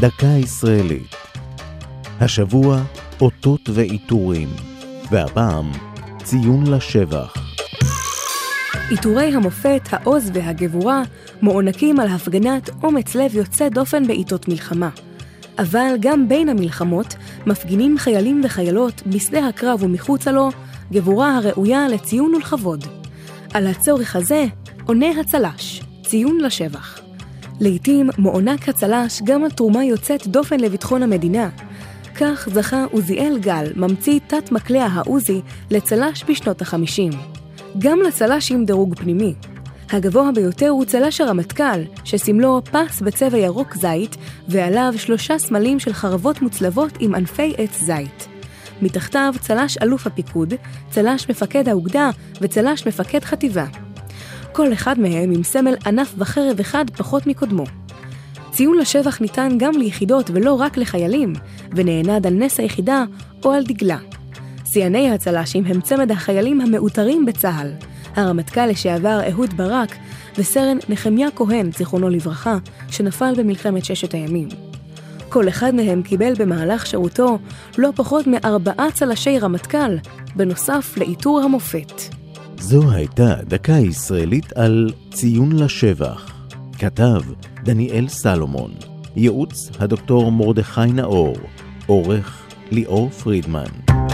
דקה ישראלית. השבוע אותות ועיטורים, והפעם ציון לשבח. עיטורי המופת, העוז והגבורה מוענקים על הפגנת אומץ לב יוצא דופן בעיתות מלחמה. אבל גם בין המלחמות מפגינים חיילים וחיילות בשדה הקרב ומחוצה לו גבורה הראויה לציון ולכבוד. על הצורך הזה עונה הצל"ש, ציון לשבח. לעתים מוענק הצל"ש גם על תרומה יוצאת דופן לביטחון המדינה. כך זכה עוזיאל גל, ממציא תת מקלע העוזי, לצל"ש בשנות החמישים. גם לצל"ש עם דירוג פנימי. הגבוה ביותר הוא צל"ש הרמטכ"ל, שסמלו פס בצבע ירוק זית, ועליו שלושה סמלים של חרבות מוצלבות עם ענפי עץ זית. מתחתיו צל"ש אלוף הפיקוד, צל"ש מפקד האוגדה וצל"ש מפקד חטיבה. כל אחד מהם עם סמל ענף וחרב אחד פחות מקודמו. ציון לשבח ניתן גם ליחידות ולא רק לחיילים, ונענד על נס היחידה או על דגלה. שיאני הצל"שים הם צמד החיילים המעוטרים בצה"ל, הרמטכ"ל לשעבר אהוד ברק וסרן נחמיה כהן, זיכרונו לברכה, שנפל במלחמת ששת הימים. כל אחד מהם קיבל במהלך שירותו לא פחות מארבעה צל"שי רמטכ"ל, בנוסף לעיטור המופת. זו הייתה דקה ישראלית על ציון לשבח. כתב דניאל סלומון, ייעוץ הדוקטור מרדכי נאור, עורך ליאור פרידמן.